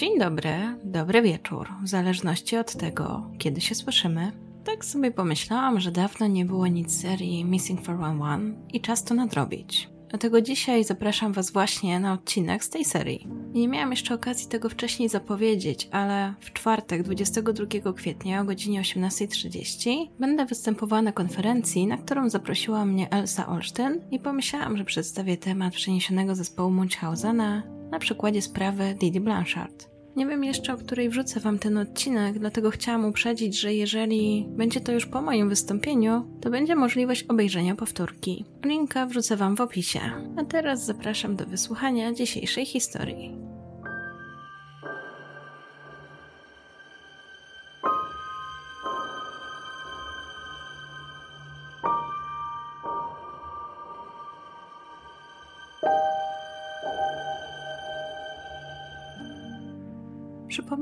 Dzień dobry, dobry wieczór, w zależności od tego, kiedy się słyszymy. Tak sobie pomyślałam, że dawno nie było nic serii Missing 411 i czas to nadrobić. Dlatego dzisiaj zapraszam Was właśnie na odcinek z tej serii. Nie miałam jeszcze okazji tego wcześniej zapowiedzieć, ale w czwartek 22 kwietnia o godzinie 18.30 będę występowała na konferencji, na którą zaprosiła mnie Elsa Olsztyn i pomyślałam, że przedstawię temat przeniesionego zespołu Munchhausena na przykładzie sprawy Didi Blanchard. Nie wiem jeszcze, o której wrzucę Wam ten odcinek, dlatego chciałam uprzedzić, że jeżeli będzie to już po moim wystąpieniu, to będzie możliwość obejrzenia powtórki. Linka wrzucę Wam w opisie. A teraz zapraszam do wysłuchania dzisiejszej historii.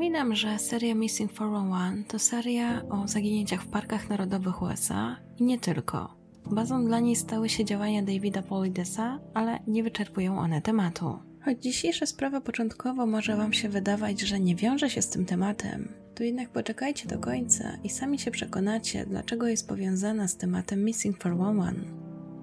Przypominam, że seria Missing 411 to seria o zaginięciach w parkach narodowych USA i nie tylko. Bazą dla niej stały się działania Davida Polidesa, ale nie wyczerpują one tematu. Choć dzisiejsza sprawa początkowo może Wam się wydawać, że nie wiąże się z tym tematem, to jednak poczekajcie do końca i sami się przekonacie, dlaczego jest powiązana z tematem Missing 411.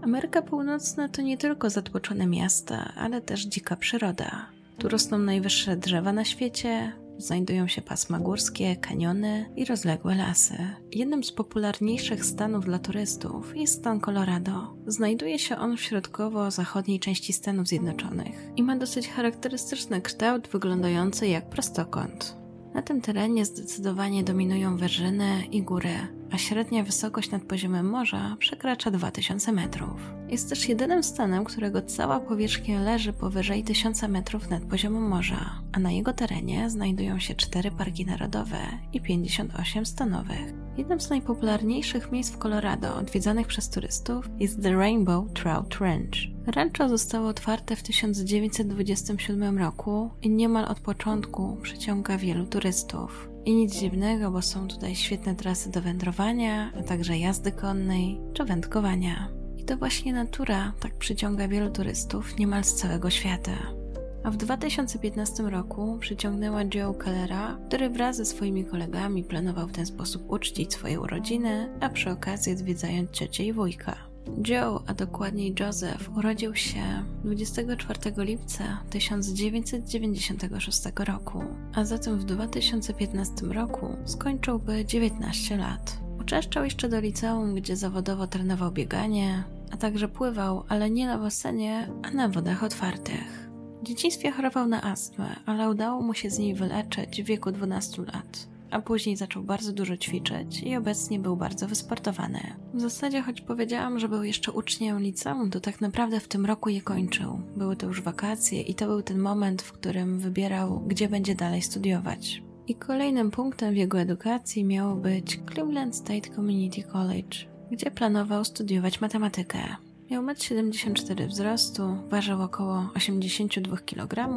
Ameryka Północna to nie tylko zatłoczone miasta, ale też dzika przyroda. Tu rosną najwyższe drzewa na świecie, znajdują się pasma górskie, kaniony i rozległe lasy. Jednym z popularniejszych stanów dla turystów jest stan Colorado. Znajduje się on w środkowo-zachodniej części Stanów Zjednoczonych i ma dosyć charakterystyczny kształt wyglądający jak prostokąt. Na tym terenie zdecydowanie dominują wyżyny i góry, a średnia wysokość nad poziomem morza przekracza 2000 metrów. Jest też jedynym stanem, którego cała powierzchnia leży powyżej 1000 metrów nad poziomem morza, a na jego terenie znajdują się 4 parki narodowe i 58 stanowych. Jednym z najpopularniejszych miejsc w Colorado odwiedzanych przez turystów jest The Rainbow Trout Ranch. Rancho zostało otwarte w 1927 roku i niemal od początku przyciąga wielu turystów. I nic dziwnego, bo są tutaj świetne trasy do wędrowania, a także jazdy konnej czy wędkowania. I to właśnie natura tak przyciąga wielu turystów niemal z całego świata. A w 2015 roku przyciągnęła Joe Kellera, który wraz ze swoimi kolegami planował w ten sposób uczcić swoje urodziny, a przy okazji odwiedzając ciocię i wujka. Joe, a dokładniej Joseph, urodził się 24 lipca 1996 roku, a zatem w 2015 roku skończyłby 19 lat. Uczęszczał jeszcze do liceum, gdzie zawodowo trenował bieganie, a także pływał, ale nie na basenie, a na wodach otwartych. W dzieciństwie chorował na astmę, ale udało mu się z niej wyleczyć w wieku 12 lat a później zaczął bardzo dużo ćwiczyć i obecnie był bardzo wysportowany. W zasadzie, choć powiedziałam, że był jeszcze uczniem liceum, to tak naprawdę w tym roku je kończył. Były to już wakacje i to był ten moment, w którym wybierał, gdzie będzie dalej studiować. I kolejnym punktem w jego edukacji miało być Cleveland State Community College, gdzie planował studiować matematykę. Miał 1,74 m wzrostu, ważył około 82 kg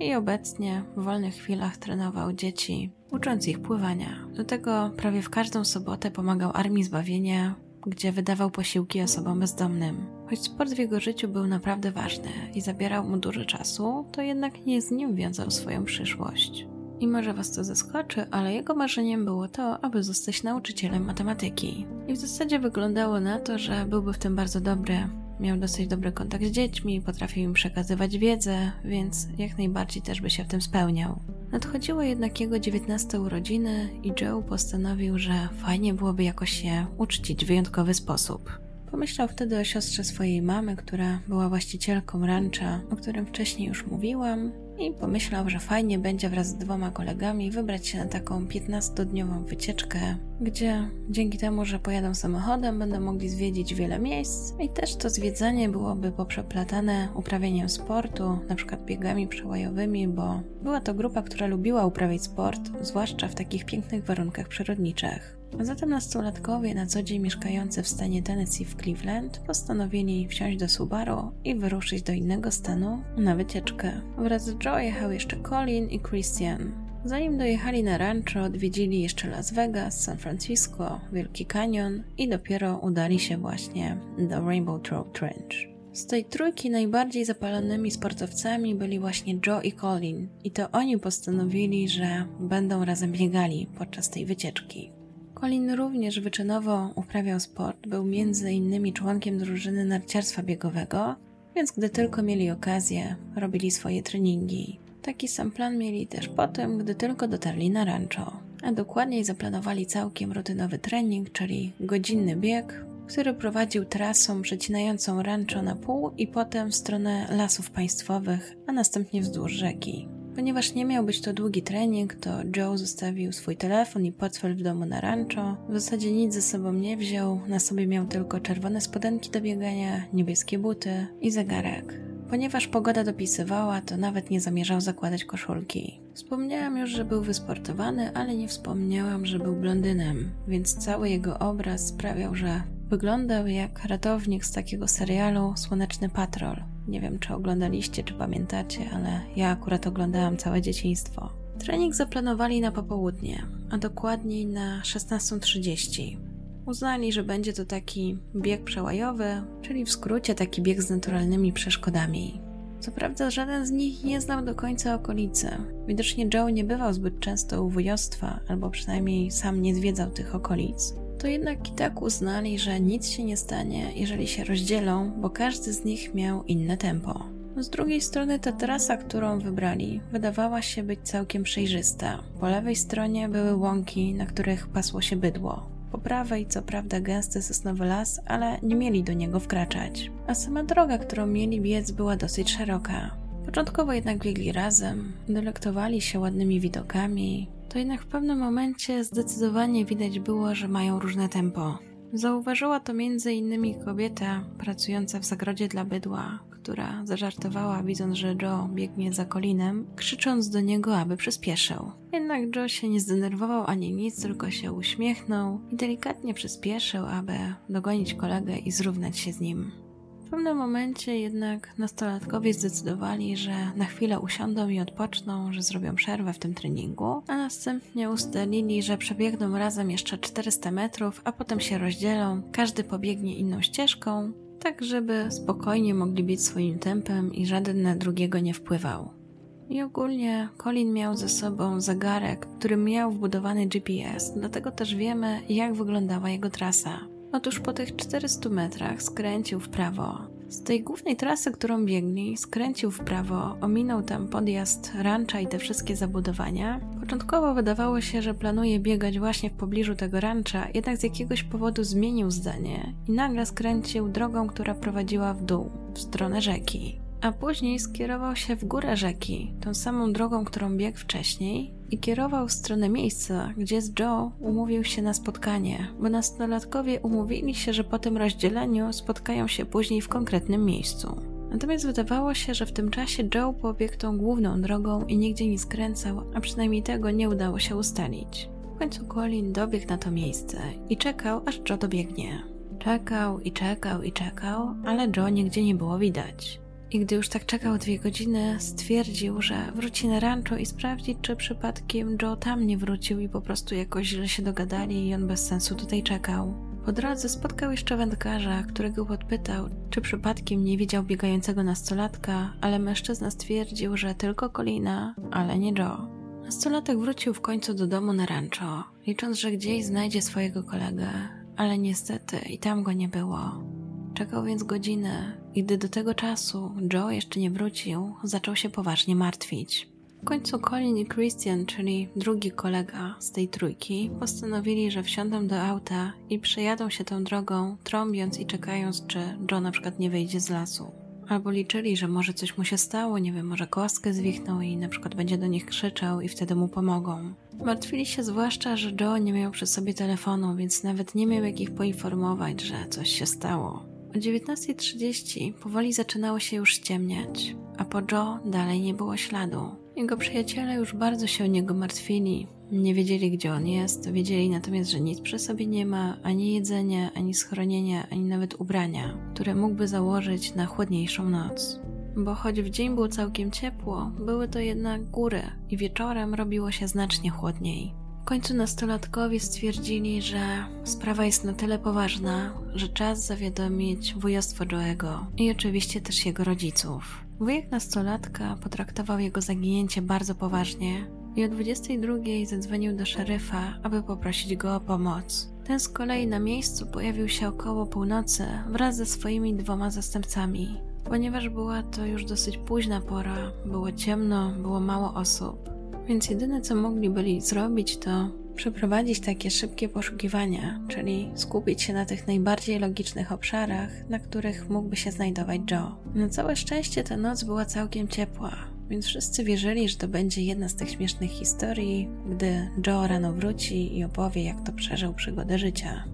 i obecnie w wolnych chwilach trenował dzieci, ucząc ich pływania. Do tego prawie w każdą sobotę pomagał Armii Zbawienia, gdzie wydawał posiłki osobom bezdomnym. Choć sport w jego życiu był naprawdę ważny i zabierał mu dużo czasu, to jednak nie z nim wiązał swoją przyszłość. I może Was to zaskoczy, ale jego marzeniem było to, aby zostać nauczycielem matematyki. I w zasadzie wyglądało na to, że byłby w tym bardzo dobry. Miał dosyć dobry kontakt z dziećmi, potrafił im przekazywać wiedzę, więc jak najbardziej też by się w tym spełniał. Nadchodziły jednak jego 19 urodziny i Joe postanowił, że fajnie byłoby jakoś się uczcić w wyjątkowy sposób. Pomyślał wtedy o siostrze swojej mamy, która była właścicielką rancha, o którym wcześniej już mówiłam, i pomyślał, że fajnie będzie wraz z dwoma kolegami wybrać się na taką 15-dniową wycieczkę, gdzie dzięki temu, że pojadą samochodem, będą mogli zwiedzić wiele miejsc i też to zwiedzanie byłoby poprzeplatane uprawianiem sportu, na przykład biegami przełajowymi, bo była to grupa, która lubiła uprawiać sport, zwłaszcza w takich pięknych warunkach przyrodniczych. Zatem nastolatkowie, na co dzień mieszkający w stanie Tennessee w Cleveland, postanowili wsiąść do Subaru i wyruszyć do innego stanu na wycieczkę. Wraz z Joe jechał jeszcze Colin i Christian. Zanim dojechali na rancho, odwiedzili jeszcze Las Vegas, San Francisco, Wielki Canyon i dopiero udali się właśnie do Rainbow Trout Ranch. Z tej trójki najbardziej zapalonymi sportowcami byli właśnie Joe i Colin, i to oni postanowili, że będą razem biegali podczas tej wycieczki. Colin również wyczynowo uprawiał sport, był między innymi członkiem drużyny narciarstwa biegowego, więc gdy tylko mieli okazję, robili swoje treningi. Taki sam plan mieli też potem, gdy tylko dotarli na rancho, a dokładniej zaplanowali całkiem rutynowy trening, czyli godzinny bieg, który prowadził trasą przecinającą rancho na pół i potem w stronę lasów państwowych, a następnie wzdłuż rzeki. Ponieważ nie miał być to długi trening, to Joe zostawił swój telefon i portfel w domu na rancho. W zasadzie nic ze sobą nie wziął, na sobie miał tylko czerwone spodenki do biegania, niebieskie buty i zegarek. Ponieważ pogoda dopisywała, to nawet nie zamierzał zakładać koszulki. Wspomniałam już, że był wysportowany, ale nie wspomniałam, że był blondynem, więc cały jego obraz sprawiał, że wyglądał jak ratownik z takiego serialu Słoneczny Patrol. Nie wiem, czy oglądaliście, czy pamiętacie, ale ja akurat oglądałam całe dzieciństwo. Trening zaplanowali na popołudnie, a dokładniej na 16.30. Uznali, że będzie to taki bieg przełajowy, czyli w skrócie taki bieg z naturalnymi przeszkodami. Co prawda żaden z nich nie znał do końca okolicy. Widocznie Joe nie bywał zbyt często u wujostwa, albo przynajmniej sam nie zwiedzał tych okolic. To jednak i tak uznali, że nic się nie stanie, jeżeli się rozdzielą, bo każdy z nich miał inne tempo. Z drugiej strony ta trasa, którą wybrali, wydawała się być całkiem przejrzysta. Po lewej stronie były łąki, na których pasło się bydło. Po prawej, co prawda, gęsty sosnowy las, ale nie mieli do niego wkraczać. A sama droga, którą mieli biec, była dosyć szeroka. Początkowo jednak biegli razem, delektowali się ładnymi widokami, to jednak w pewnym momencie zdecydowanie widać było, że mają różne tempo. Zauważyła to między innymi kobieta pracująca w zagrodzie dla bydła, która zażartowała, widząc, że Joe biegnie za Colinem, krzycząc do niego, aby przyspieszył. Jednak Joe się nie zdenerwował ani nic, tylko się uśmiechnął i delikatnie przyspieszył, aby dogonić kolegę i zrównać się z nim. W pewnym momencie jednak nastolatkowie zdecydowali, że na chwilę usiądą i odpoczną, że zrobią przerwę w tym treningu, a następnie ustalili, że przebiegną razem jeszcze 400 metrów, a potem się rozdzielą, każdy pobiegnie inną ścieżką, tak żeby spokojnie mogli biec swoim tempem i żaden na drugiego nie wpływał. I ogólnie Colin miał ze sobą zegarek, który miał wbudowany GPS, dlatego też wiemy, jak wyglądała jego trasa. Otóż po tych 400 metrach skręcił w prawo. Z tej głównej trasy, którą biegli, skręcił w prawo, ominął tam podjazd rancha i te wszystkie zabudowania. Początkowo wydawało się, że planuje biegać właśnie w pobliżu tego rancha, jednak z jakiegoś powodu zmienił zdanie i nagle skręcił drogą, która prowadziła w dół, w stronę rzeki a później skierował się w górę rzeki, tą samą drogą, którą biegł wcześniej, i kierował w stronę miejsca, gdzie z Joe umówił się na spotkanie, bo nastolatkowie umówili się, że po tym rozdzieleniu spotkają się później w konkretnym miejscu. Natomiast wydawało się, że w tym czasie Joe pobiegł tą główną drogą i nigdzie nie skręcał, a przynajmniej tego nie udało się ustalić. W końcu Colin dobiegł na to miejsce i czekał, aż Joe dobiegnie. Czekał i czekał i czekał, ale Joe nigdzie nie było widać. I gdy już tak czekał dwie godziny, stwierdził, że wróci na rancho i sprawdzi, czy przypadkiem Joe tam nie wrócił i po prostu jakoś źle się dogadali i on bez sensu tutaj czekał. Po drodze spotkał jeszcze wędkarza, którego podpytał, czy przypadkiem nie widział biegającego nastolatka, ale mężczyzna stwierdził, że tylko Colina, ale nie Joe. Nastolatek wrócił w końcu do domu na rancho, licząc, że gdzieś znajdzie swojego kolegę, ale niestety i tam go nie było. Czekał więc godzinę i gdy do tego czasu Joe jeszcze nie wrócił, zaczął się poważnie martwić. W końcu Colin i Christian, czyli drugi kolega z tej trójki, postanowili, że wsiądą do auta i przejadą się tą drogą, trąbiąc i czekając, czy Joe na przykład nie wyjdzie z lasu. Albo liczyli, że może coś mu się stało, nie wiem, może kostkę zwichnął i na przykład będzie do nich krzyczał i wtedy mu pomogą. Martwili się zwłaszcza, że Joe nie miał przy sobie telefonu, więc nawet nie miał jak ich poinformować, że coś się stało. O 19.30 powoli zaczynało się już ściemniać, a po Joe dalej nie było śladu. Jego przyjaciele już bardzo się o niego martwili. Nie wiedzieli, gdzie on jest, wiedzieli natomiast, że nic przy sobie nie ma, ani jedzenia, ani schronienia, ani nawet ubrania, które mógłby założyć na chłodniejszą noc. Bo choć w dzień było całkiem ciepło, były to jednak góry i wieczorem robiło się znacznie chłodniej. Końcu nastolatkowie stwierdzili, że sprawa jest na tyle poważna, że czas zawiadomić wujostwo Joe'ego i oczywiście też jego rodziców. Wujek nastolatka potraktował jego zaginięcie bardzo poważnie i o 22 zadzwonił do szeryfa, aby poprosić go o pomoc. Ten z kolei na miejscu pojawił się około północy wraz ze swoimi dwoma zastępcami. Ponieważ była to już dosyć późna pora, było ciemno, było mało osób, więc jedyne co mogli byli zrobić to przeprowadzić takie szybkie poszukiwania, czyli skupić się na tych najbardziej logicznych obszarach, na których mógłby się znajdować Joe. Na całe szczęście ta noc była całkiem ciepła, więc wszyscy wierzyli, że to będzie jedna z tych śmiesznych historii, gdy Joe rano wróci i opowie, jak to przeżył przygodę życia.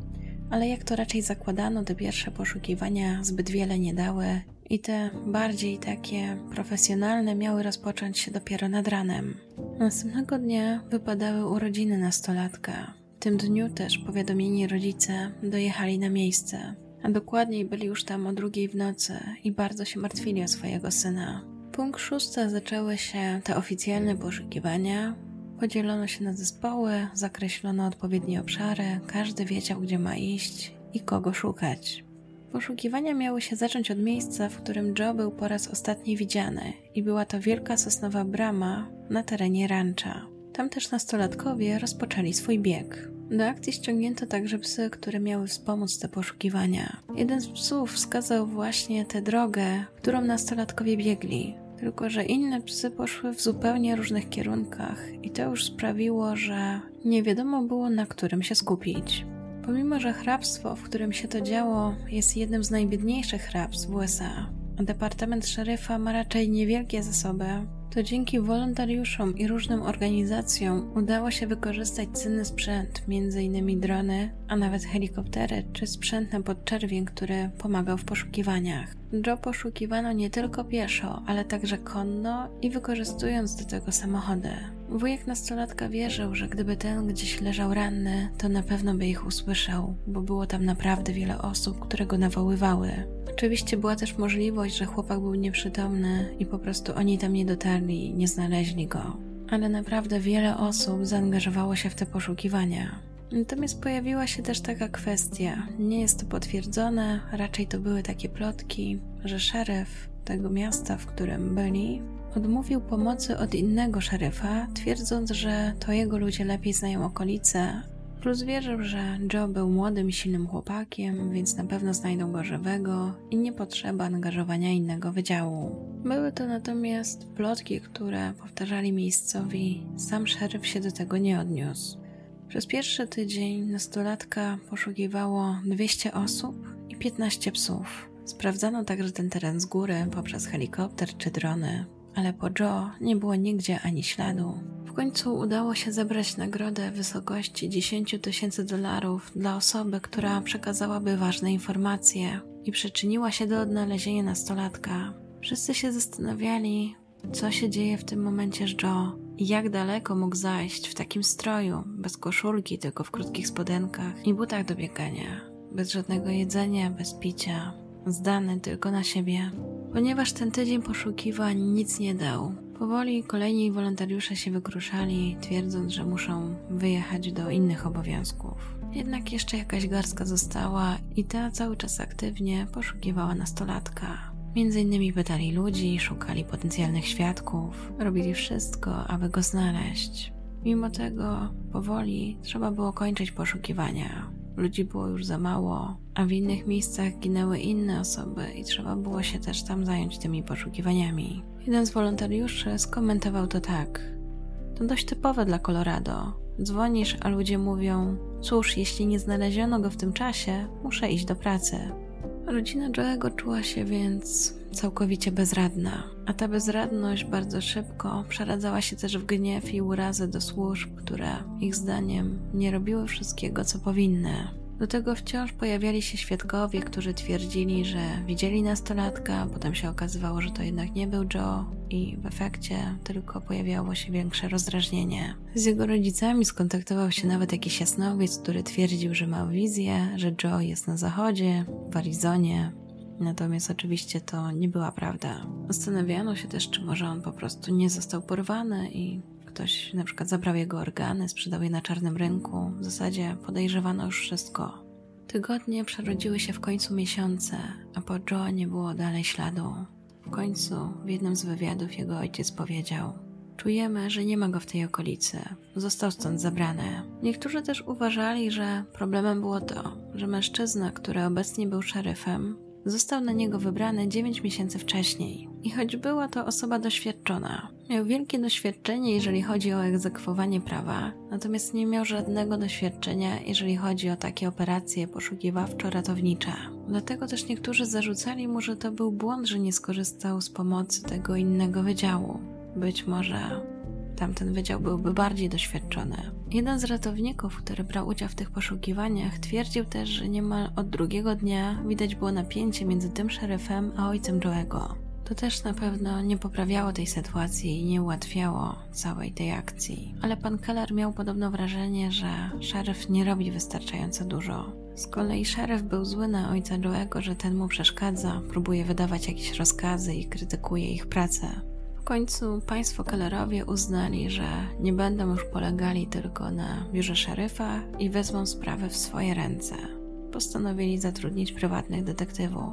Ale jak to raczej zakładano, te pierwsze poszukiwania zbyt wiele nie dały i te bardziej takie profesjonalne miały rozpocząć się dopiero nad ranem. Następnego dnia wypadały urodziny nastolatka. W tym dniu też powiadomieni rodzice dojechali na miejsce, a dokładniej byli już tam o drugiej w nocy i bardzo się martwili o swojego syna. Punkt szósta zaczęły się te oficjalne poszukiwania. Podzielono się na zespoły, zakreślono odpowiednie obszary, każdy wiedział, gdzie ma iść i kogo szukać. Poszukiwania miały się zacząć od miejsca, w którym Joe był po raz ostatni widziany i była to wielka sosnowa brama na terenie rancha. Tam też nastolatkowie rozpoczęli swój bieg. Do akcji ściągnięto także psy, które miały wspomóc te poszukiwania. Jeden z psów wskazał właśnie tę drogę, którą nastolatkowie biegli. Tylko, że inne psy poszły w zupełnie różnych kierunkach, i to już sprawiło, że nie wiadomo było na którym się skupić. Pomimo, że hrabstwo, w którym się to działo, jest jednym z najbiedniejszych hrabstw w USA, a departament szeryfa ma raczej niewielkie zasoby, to dzięki wolontariuszom i różnym organizacjom udało się wykorzystać cenny sprzęt, m.in. drony, a nawet helikoptery czy sprzęt na podczerwień, który pomagał w poszukiwaniach. Joe poszukiwano nie tylko pieszo, ale także konno i wykorzystując do tego samochody. Wujek nastolatka wierzył, że gdyby ten gdzieś leżał ranny, to na pewno by ich usłyszał, bo było tam naprawdę wiele osób, które go nawoływały. Oczywiście była też możliwość, że chłopak był nieprzytomny i po prostu oni tam nie dotarli i nie znaleźli go. Ale naprawdę wiele osób zaangażowało się w te poszukiwania. Natomiast pojawiła się też taka kwestia. Nie jest to potwierdzone, raczej to były takie plotki, że szeryf tego miasta, w którym byli, odmówił pomocy od innego szeryfa, twierdząc, że to jego ludzie lepiej znają okolice, plus wierzył, że Joe był młodym silnym chłopakiem, więc na pewno znajdą go żywego i nie potrzeba angażowania innego wydziału. Były to natomiast plotki, które powtarzali miejscowi, sam szeryf się do tego nie odniósł. Przez pierwszy tydzień nastolatka poszukiwało 200 osób i 15 psów. Sprawdzano także ten teren z góry poprzez helikopter czy drony ale po Joe nie było nigdzie ani śladu. W końcu udało się zebrać nagrodę w wysokości 10 tysięcy dolarów dla osoby, która przekazałaby ważne informacje i przyczyniła się do odnalezienia nastolatka. Wszyscy się zastanawiali, co się dzieje w tym momencie z Joe i jak daleko mógł zajść w takim stroju, bez koszulki, tylko w krótkich spodenkach i butach do biegania, bez żadnego jedzenia, bez picia, zdany tylko na siebie. Ponieważ ten tydzień poszukiwań nic nie dał, powoli kolejni wolontariusze się wykruszali, twierdząc, że muszą wyjechać do innych obowiązków. Jednak jeszcze jakaś garstka została i ta cały czas aktywnie poszukiwała nastolatka. Między innymi pytali ludzi, szukali potencjalnych świadków, robili wszystko, aby go znaleźć. Mimo tego, powoli trzeba było kończyć poszukiwania. Ludzi było już za mało, a w innych miejscach ginęły inne osoby i trzeba było się też tam zająć tymi poszukiwaniami. Jeden z wolontariuszy skomentował to tak. To dość typowe dla Colorado. Dzwonisz, a ludzie mówią: Cóż, jeśli nie znaleziono go w tym czasie, muszę iść do pracy. Rodzina Joe'ego czuła się więc całkowicie bezradna, a ta bezradność bardzo szybko przeradzała się też w gniew i urazy do służb, które ich zdaniem nie robiły wszystkiego, co powinny. Do tego wciąż pojawiali się świadkowie, którzy twierdzili, że widzieli nastolatka, potem się okazywało, że to jednak nie był Joe i w efekcie tylko pojawiało się większe rozdrażnienie. Z jego rodzicami skontaktował się nawet jakiś jasnowiec, który twierdził, że ma wizję, że Joe jest na zachodzie, w Arizonie, Natomiast oczywiście to nie była prawda. Zastanawiano się też, czy może on po prostu nie został porwany i ktoś na przykład zabrał jego organy, sprzedał je na czarnym rynku. W zasadzie podejrzewano już wszystko. Tygodnie przerodziły się w końcu miesiące, a po Joe nie było dalej śladu. W końcu w jednym z wywiadów jego ojciec powiedział: Czujemy, że nie ma go w tej okolicy. Został stąd zabrany. Niektórzy też uważali, że problemem było to, że mężczyzna, który obecnie był szeryfem, został na niego wybrany 9 miesięcy wcześniej. I choć była to osoba doświadczona, miał wielkie doświadczenie, jeżeli chodzi o egzekwowanie prawa, natomiast nie miał żadnego doświadczenia, jeżeli chodzi o takie operacje poszukiwawczo-ratownicze. Dlatego też niektórzy zarzucali mu, że to był błąd, że nie skorzystał z pomocy tego innego wydziału. Być może tamten wydział byłby bardziej doświadczony. Jeden z ratowników, który brał udział w tych poszukiwaniach, twierdził też, że niemal od drugiego dnia widać było napięcie między tym szeryfem a ojcem Joe'ego. To też na pewno nie poprawiało tej sytuacji i nie ułatwiało całej tej akcji. Ale pan Keller miał podobno wrażenie, że szeryf nie robi wystarczająco dużo. Z kolei szeryf był zły na ojca Joe'ego, że ten mu przeszkadza, próbuje wydawać jakieś rozkazy i krytykuje ich pracę. W końcu państwo Kellerowie uznali, że nie będą już polegali tylko na biurze szeryfa i wezmą sprawę w swoje ręce. Postanowili zatrudnić prywatnych detektywów.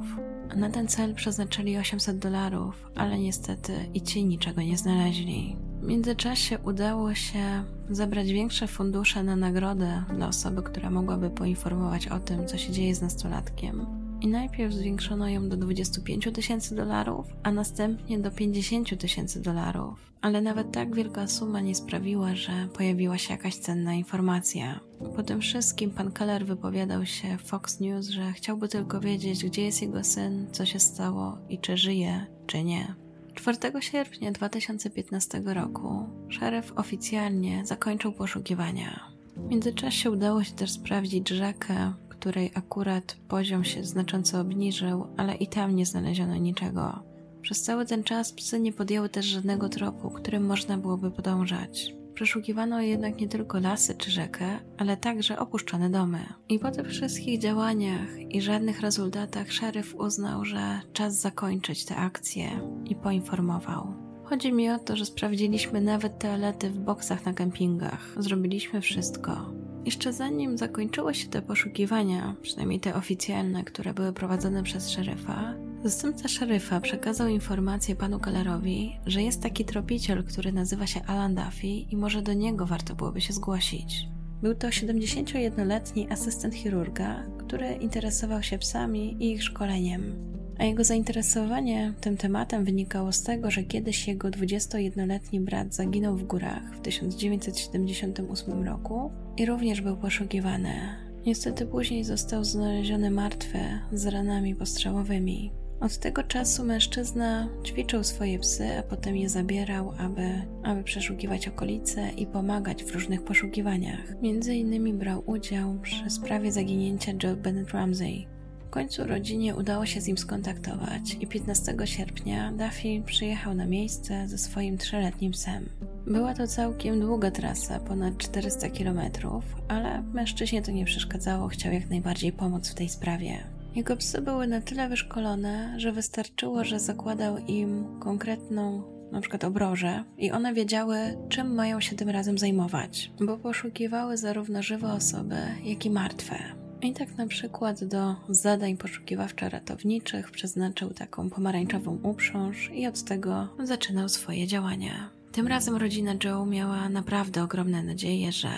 Na ten cel przeznaczyli 800 dolarów, ale niestety i ci niczego nie znaleźli. W międzyczasie udało się zebrać większe fundusze na nagrodę dla osoby, która mogłaby poinformować o tym, co się dzieje z nastolatkiem. I najpierw zwiększono ją do 25 tysięcy dolarów, a następnie do 50 tysięcy dolarów. Ale nawet tak wielka suma nie sprawiła, że pojawiła się jakaś cenna informacja. Po tym wszystkim pan Keller wypowiadał się w Fox News, że chciałby tylko wiedzieć, gdzie jest jego syn, co się stało i czy żyje, czy nie. 4 sierpnia 2015 roku szeryf oficjalnie zakończył poszukiwania. W międzyczasie udało się też sprawdzić rzekę, której akurat poziom się znacząco obniżył, ale i tam nie znaleziono niczego. Przez cały ten czas psy nie podjęły też żadnego tropu, którym można byłoby podążać. Przeszukiwano jednak nie tylko lasy czy rzekę, ale także opuszczone domy. I po tych wszystkich działaniach i żadnych rezultatach szeryf uznał, że czas zakończyć tę akcję i poinformował. Chodzi mi o to, że sprawdziliśmy nawet toalety w boksach na kempingach. Zrobiliśmy wszystko. Jeszcze zanim zakończyły się te poszukiwania, przynajmniej te oficjalne, które były prowadzone przez szeryfa, zastępca szeryfa przekazał informację panu Kellerowi, że jest taki tropiciel, który nazywa się Alan Duffy i może do niego warto byłoby się zgłosić. Był to 71-letni asystent chirurga, który interesował się psami i ich szkoleniem. A jego zainteresowanie tym tematem wynikało z tego, że kiedyś jego 21-letni brat zaginął w górach w 1978 roku i również był poszukiwany. Niestety później został znaleziony martwy z ranami postrzałowymi. Od tego czasu mężczyzna ćwiczył swoje psy, a potem je zabierał, aby, aby przeszukiwać okolice i pomagać w różnych poszukiwaniach. Między innymi brał udział przy sprawie zaginięcia Joe Bennett Ramsey. W końcu rodzinie udało się z nim skontaktować i 15 sierpnia Duffy przyjechał na miejsce ze swoim trzyletnim psem. Była to całkiem długa trasa, ponad 400 km, ale mężczyźnie to nie przeszkadzało, chciał jak najbardziej pomóc w tej sprawie. Jego psy były na tyle wyszkolone, że wystarczyło, że zakładał im konkretną na przykład obroże i one wiedziały, czym mają się tym razem zajmować, bo poszukiwały zarówno żywe osoby, jak i martwe. I tak na przykład do zadań poszukiwawczo-ratowniczych przeznaczył taką pomarańczową uprząż i od tego zaczynał swoje działania. Tym razem rodzina Joe miała naprawdę ogromne nadzieje, że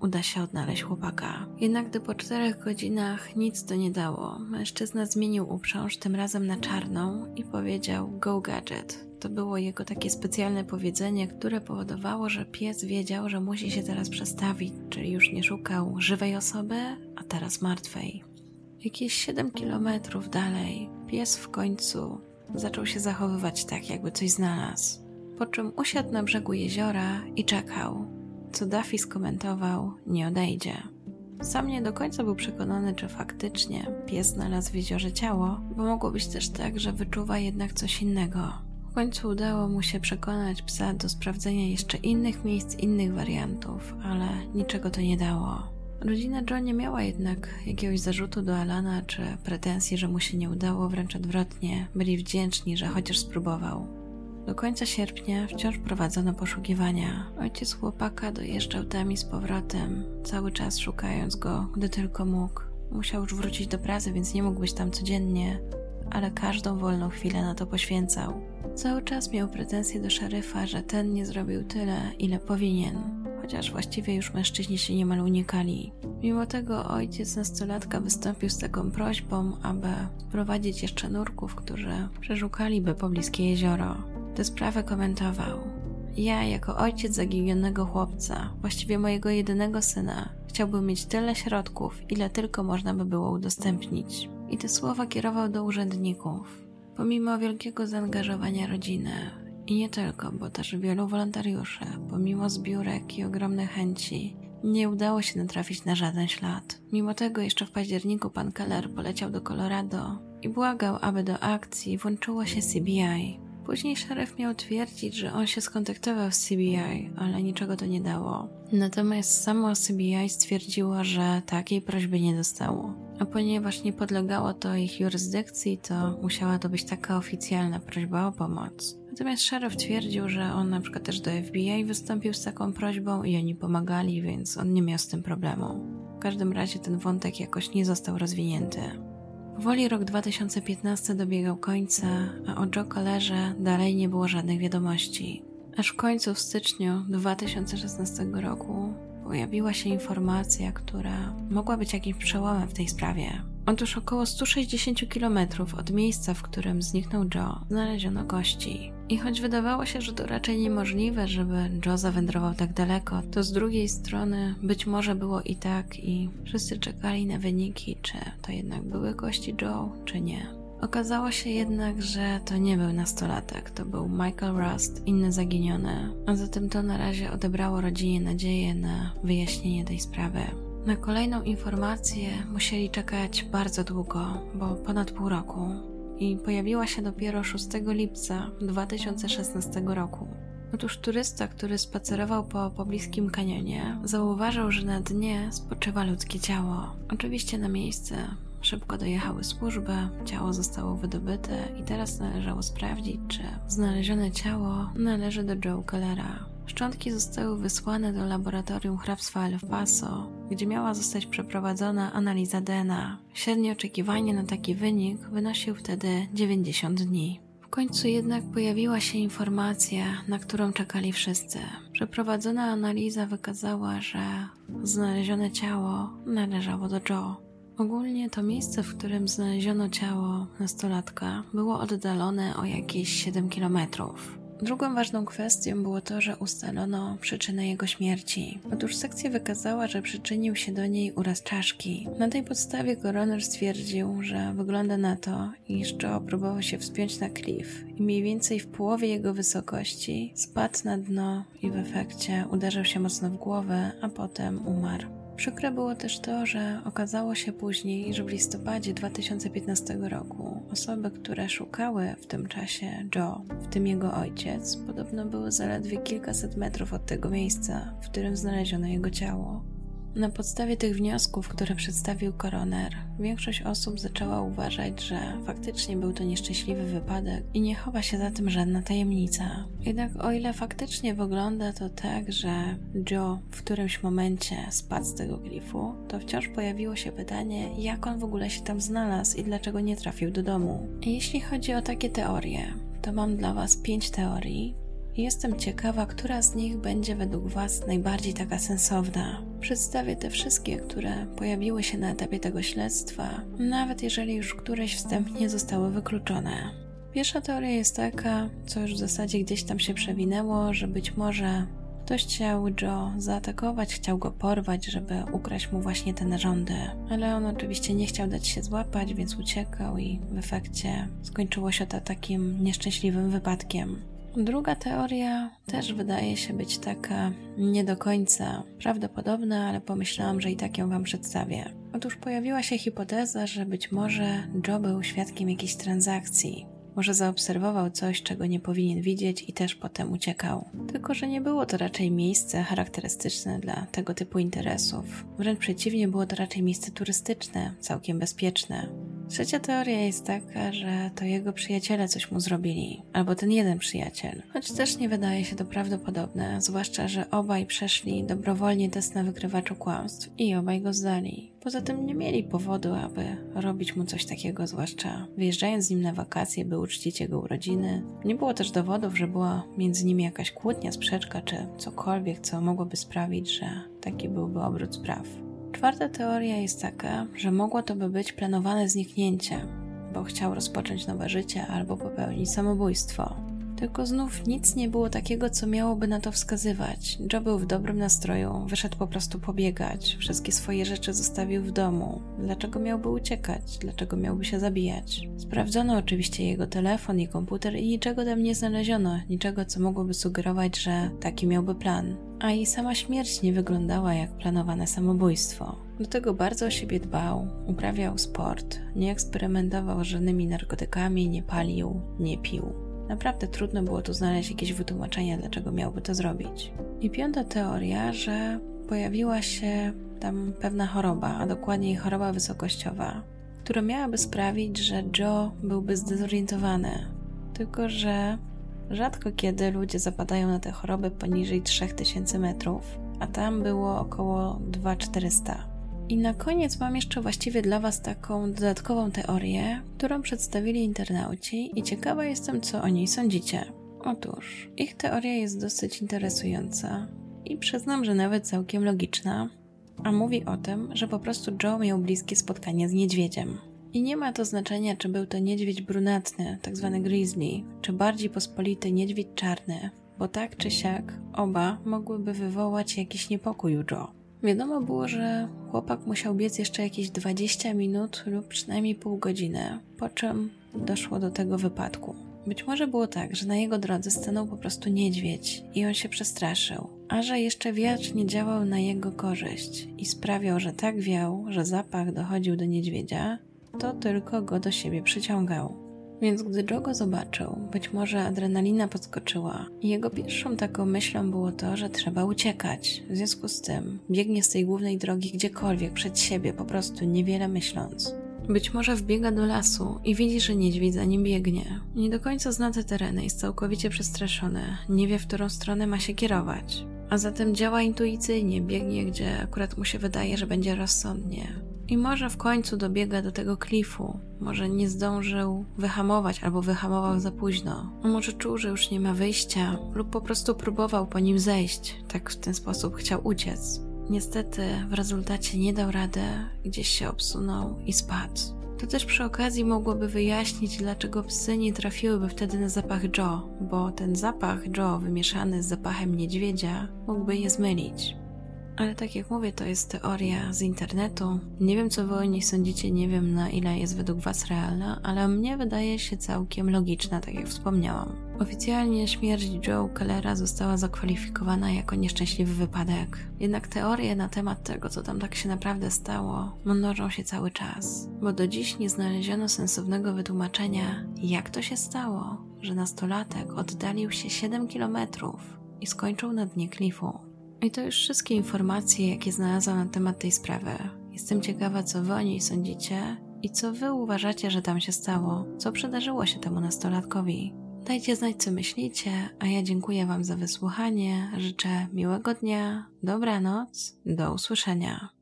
uda się odnaleźć chłopaka. Jednak gdy po czterech godzinach nic to nie dało, mężczyzna zmienił uprząż tym razem na czarną i powiedział Go Gadget. To było jego takie specjalne powiedzenie, które powodowało, że pies wiedział, że musi się teraz przestawić, czyli już nie szukał żywej osoby, a teraz martwej. Jakieś 7 kilometrów dalej, pies w końcu zaczął się zachowywać tak, jakby coś znalazł. Po czym usiadł na brzegu jeziora i czekał. Co Duffy skomentował, nie odejdzie. Sam nie do końca był przekonany, czy faktycznie pies znalazł w jeziorze ciało, bo mogło być też tak, że wyczuwa jednak coś innego końcu udało mu się przekonać psa do sprawdzenia jeszcze innych miejsc, innych wariantów, ale niczego to nie dało. Rodzina John nie miała jednak jakiegoś zarzutu do Alana czy pretensji, że mu się nie udało, wręcz odwrotnie, byli wdzięczni, że chociaż spróbował. Do końca sierpnia wciąż prowadzono poszukiwania. Ojciec chłopaka dojeżdżał tam i z powrotem, cały czas szukając go, gdy tylko mógł. Musiał już wrócić do pracy, więc nie mógł być tam codziennie, ale każdą wolną chwilę na to poświęcał. Cały czas miał pretensje do szeryfa, że ten nie zrobił tyle, ile powinien, chociaż właściwie już mężczyźni się niemal unikali. Mimo tego ojciec nastolatka wystąpił z taką prośbą, aby prowadzić jeszcze nurków, którzy przeszukaliby pobliskie jezioro. Tę sprawę komentował. Ja, jako ojciec zaginionego chłopca, właściwie mojego jedynego syna, chciałbym mieć tyle środków, ile tylko można by było udostępnić. I te słowa kierował do urzędników. Pomimo wielkiego zaangażowania rodziny, i nie tylko, bo też wielu wolontariuszy, pomimo zbiórek i ogromnej chęci, nie udało się natrafić na żaden ślad. Mimo tego jeszcze w październiku pan Keller poleciał do Colorado i błagał, aby do akcji włączyło się CBI. Później szeryf miał twierdzić, że on się skontaktował z CBI, ale niczego to nie dało. Natomiast samo CBI stwierdziło, że takiej prośby nie dostało. A ponieważ nie podlegało to ich jurysdykcji, to musiała to być taka oficjalna prośba o pomoc. Natomiast szeryf twierdził, że on na przykład też do FBI wystąpił z taką prośbą i oni pomagali, więc on nie miał z tym problemu. W każdym razie ten wątek jakoś nie został rozwinięty. Powoli rok 2015 dobiegał końca, a o Joe Collerze dalej nie było żadnych wiadomości. Aż w końcu w styczniu 2016 roku pojawiła się informacja, która mogła być jakimś przełomem w tej sprawie. Otóż około 160 km od miejsca, w którym zniknął Joe, znaleziono kości. I choć wydawało się, że to raczej niemożliwe, żeby Joe zawędrował tak daleko, to z drugiej strony być może było i tak i wszyscy czekali na wyniki, czy to jednak były kości Joe, czy nie. Okazało się jednak, że to nie był nastolatek, to był Michael Rust, inny zaginiony, a zatem to na razie odebrało rodzinie nadzieję na wyjaśnienie tej sprawy. Na kolejną informację musieli czekać bardzo długo, bo ponad pół roku, i pojawiła się dopiero 6 lipca 2016 roku. Otóż turysta, który spacerował po pobliskim kanionie, zauważył, że na dnie spoczywa ludzkie ciało. Oczywiście na miejsce szybko dojechały służby, ciało zostało wydobyte i teraz należało sprawdzić, czy znalezione ciało należy do Joe Kellera. Szczątki zostały wysłane do laboratorium hrabstwa El Paso, gdzie miała zostać przeprowadzona analiza DNA. Średnie oczekiwanie na taki wynik wynosił wtedy 90 dni. W końcu jednak pojawiła się informacja, na którą czekali wszyscy. Przeprowadzona analiza wykazała, że znalezione ciało należało do Joe. Ogólnie to miejsce, w którym znaleziono ciało nastolatka, było oddalone o jakieś 7 kilometrów. Drugą ważną kwestią było to, że ustalono przyczynę jego śmierci. Otóż sekcja wykazała, że przyczynił się do niej uraz czaszki. Na tej podstawie koroner stwierdził, że wygląda na to, iż Joe próbował się wspiąć na klif i mniej więcej w połowie jego wysokości spadł na dno i w efekcie uderzył się mocno w głowę, a potem umarł. Przykre było też to, że okazało się później, że w listopadzie 2015 roku osoby, które szukały w tym czasie Joe, w tym jego ojciec, podobno były zaledwie kilkaset metrów od tego miejsca, w którym znaleziono jego ciało. Na podstawie tych wniosków, które przedstawił koroner, większość osób zaczęła uważać, że faktycznie był to nieszczęśliwy wypadek i nie chowa się za tym żadna tajemnica. Jednak o ile faktycznie wygląda to tak, że Joe w którymś momencie spadł z tego klifu, to wciąż pojawiło się pytanie, jak on w ogóle się tam znalazł i dlaczego nie trafił do domu. Jeśli chodzi o takie teorie, to mam dla Was pięć teorii, Jestem ciekawa, która z nich będzie według Was najbardziej taka sensowna. Przedstawię te wszystkie, które pojawiły się na etapie tego śledztwa, nawet jeżeli już któreś wstępnie zostały wykluczone. Pierwsza teoria jest taka, co już w zasadzie gdzieś tam się przewinęło, że być może ktoś chciał Joe zaatakować, chciał go porwać, żeby ukraść mu właśnie te narządy. Ale on oczywiście nie chciał dać się złapać, więc uciekał i w efekcie skończyło się to takim nieszczęśliwym wypadkiem. Druga teoria też wydaje się być taka nie do końca prawdopodobna, ale pomyślałam, że i tak ją Wam przedstawię. Otóż pojawiła się hipoteza, że być może Joe był świadkiem jakiejś transakcji. Może zaobserwował coś, czego nie powinien widzieć i też potem uciekał. Tylko, że nie było to raczej miejsce charakterystyczne dla tego typu interesów. Wręcz przeciwnie, było to raczej miejsce turystyczne, całkiem bezpieczne. Trzecia teoria jest taka, że to jego przyjaciele coś mu zrobili, albo ten jeden przyjaciel, choć też nie wydaje się to prawdopodobne, zwłaszcza, że obaj przeszli dobrowolnie test na wykrywaczu kłamstw i obaj go zdali. Poza tym nie mieli powodu, aby robić mu coś takiego, zwłaszcza wyjeżdżając z nim na wakacje, by uczcić jego urodziny. Nie było też dowodów, że była między nimi jakaś kłótnia, sprzeczka czy cokolwiek, co mogłoby sprawić, że taki byłby obrót spraw. Czwarta teoria jest taka, że mogło to by być planowane zniknięcie, bo chciał rozpocząć nowe życie albo popełnić samobójstwo. Tylko znów nic nie było takiego, co miałoby na to wskazywać. Joe był w dobrym nastroju, wyszedł po prostu pobiegać, wszystkie swoje rzeczy zostawił w domu. Dlaczego miałby uciekać? Dlaczego miałby się zabijać? Sprawdzono oczywiście jego telefon i komputer i niczego tam nie znaleziono, niczego, co mogłoby sugerować, że taki miałby plan. A i sama śmierć nie wyglądała jak planowane samobójstwo. Do tego bardzo o siebie dbał, uprawiał sport, nie eksperymentował z żadnymi narkotykami, nie palił, nie pił. Naprawdę trudno było tu znaleźć jakieś wytłumaczenie, dlaczego miałby to zrobić. I piąta teoria, że pojawiła się tam pewna choroba, a dokładniej choroba wysokościowa, która miałaby sprawić, że Joe byłby zdezorientowany. Tylko, że rzadko kiedy ludzie zapadają na tę chorobę poniżej 3000 metrów, a tam było około 2400. I na koniec mam jeszcze właściwie dla Was taką dodatkową teorię, którą przedstawili internauci i ciekawa jestem, co o niej sądzicie. Otóż, ich teoria jest dosyć interesująca i przyznam, że nawet całkiem logiczna, a mówi o tym, że po prostu Joe miał bliskie spotkanie z niedźwiedziem. I nie ma to znaczenia, czy był to niedźwiedź brunatny, tak zwany grizzly, czy bardziej pospolity niedźwiedź czarny, bo tak czy siak oba mogłyby wywołać jakiś niepokój u Joe. Wiadomo było, że chłopak musiał biec jeszcze jakieś 20 minut lub przynajmniej pół godziny, po czym doszło do tego wypadku. Być może było tak, że na jego drodze stanął po prostu niedźwiedź i on się przestraszył, a że jeszcze wiatr nie działał na jego korzyść i sprawiał, że tak wiał, że zapach dochodził do niedźwiedzia, to tylko go do siebie przyciągał. Więc gdy Joe zobaczył, być może adrenalina podskoczyła i jego pierwszą taką myślą było to, że trzeba uciekać. W związku z tym biegnie z tej głównej drogi gdziekolwiek przed siebie, po prostu niewiele myśląc. Być może wbiega do lasu i widzi, że niedźwiedź za nim biegnie. Nie do końca zna te tereny, jest całkowicie przestraszony, nie wie w którą stronę ma się kierować. A zatem działa intuicyjnie, biegnie gdzie akurat mu się wydaje, że będzie rozsądnie. I może w końcu dobiega do tego klifu. Może nie zdążył wyhamować albo wyhamował za późno. Może czuł, że już nie ma wyjścia, lub po prostu próbował po nim zejść. Tak w ten sposób chciał uciec. Niestety w rezultacie nie dał rady, gdzieś się obsunął i spadł. To też przy okazji mogłoby wyjaśnić, dlaczego psy nie trafiłyby wtedy na zapach Joe, bo ten zapach Joe wymieszany z zapachem niedźwiedzia mógłby je zmylić. Ale tak jak mówię, to jest teoria z internetu. Nie wiem, co wy o niej sądzicie, nie wiem na ile jest według was realna, ale mnie wydaje się całkiem logiczna, tak jak wspomniałam. Oficjalnie śmierć Joe Kellera została zakwalifikowana jako nieszczęśliwy wypadek. Jednak teorie na temat tego, co tam tak się naprawdę stało, mnożą się cały czas, bo do dziś nie znaleziono sensownego wytłumaczenia, jak to się stało, że nastolatek oddalił się 7 kilometrów i skończył na dnie klifu. I to już wszystkie informacje, jakie znalazłam na temat tej sprawy. Jestem ciekawa, co wy o niej sądzicie i co wy uważacie, że tam się stało, co przydarzyło się temu nastolatkowi. Dajcie znać, co myślicie, a ja dziękuję Wam za wysłuchanie. Życzę miłego dnia, dobranoc, do usłyszenia.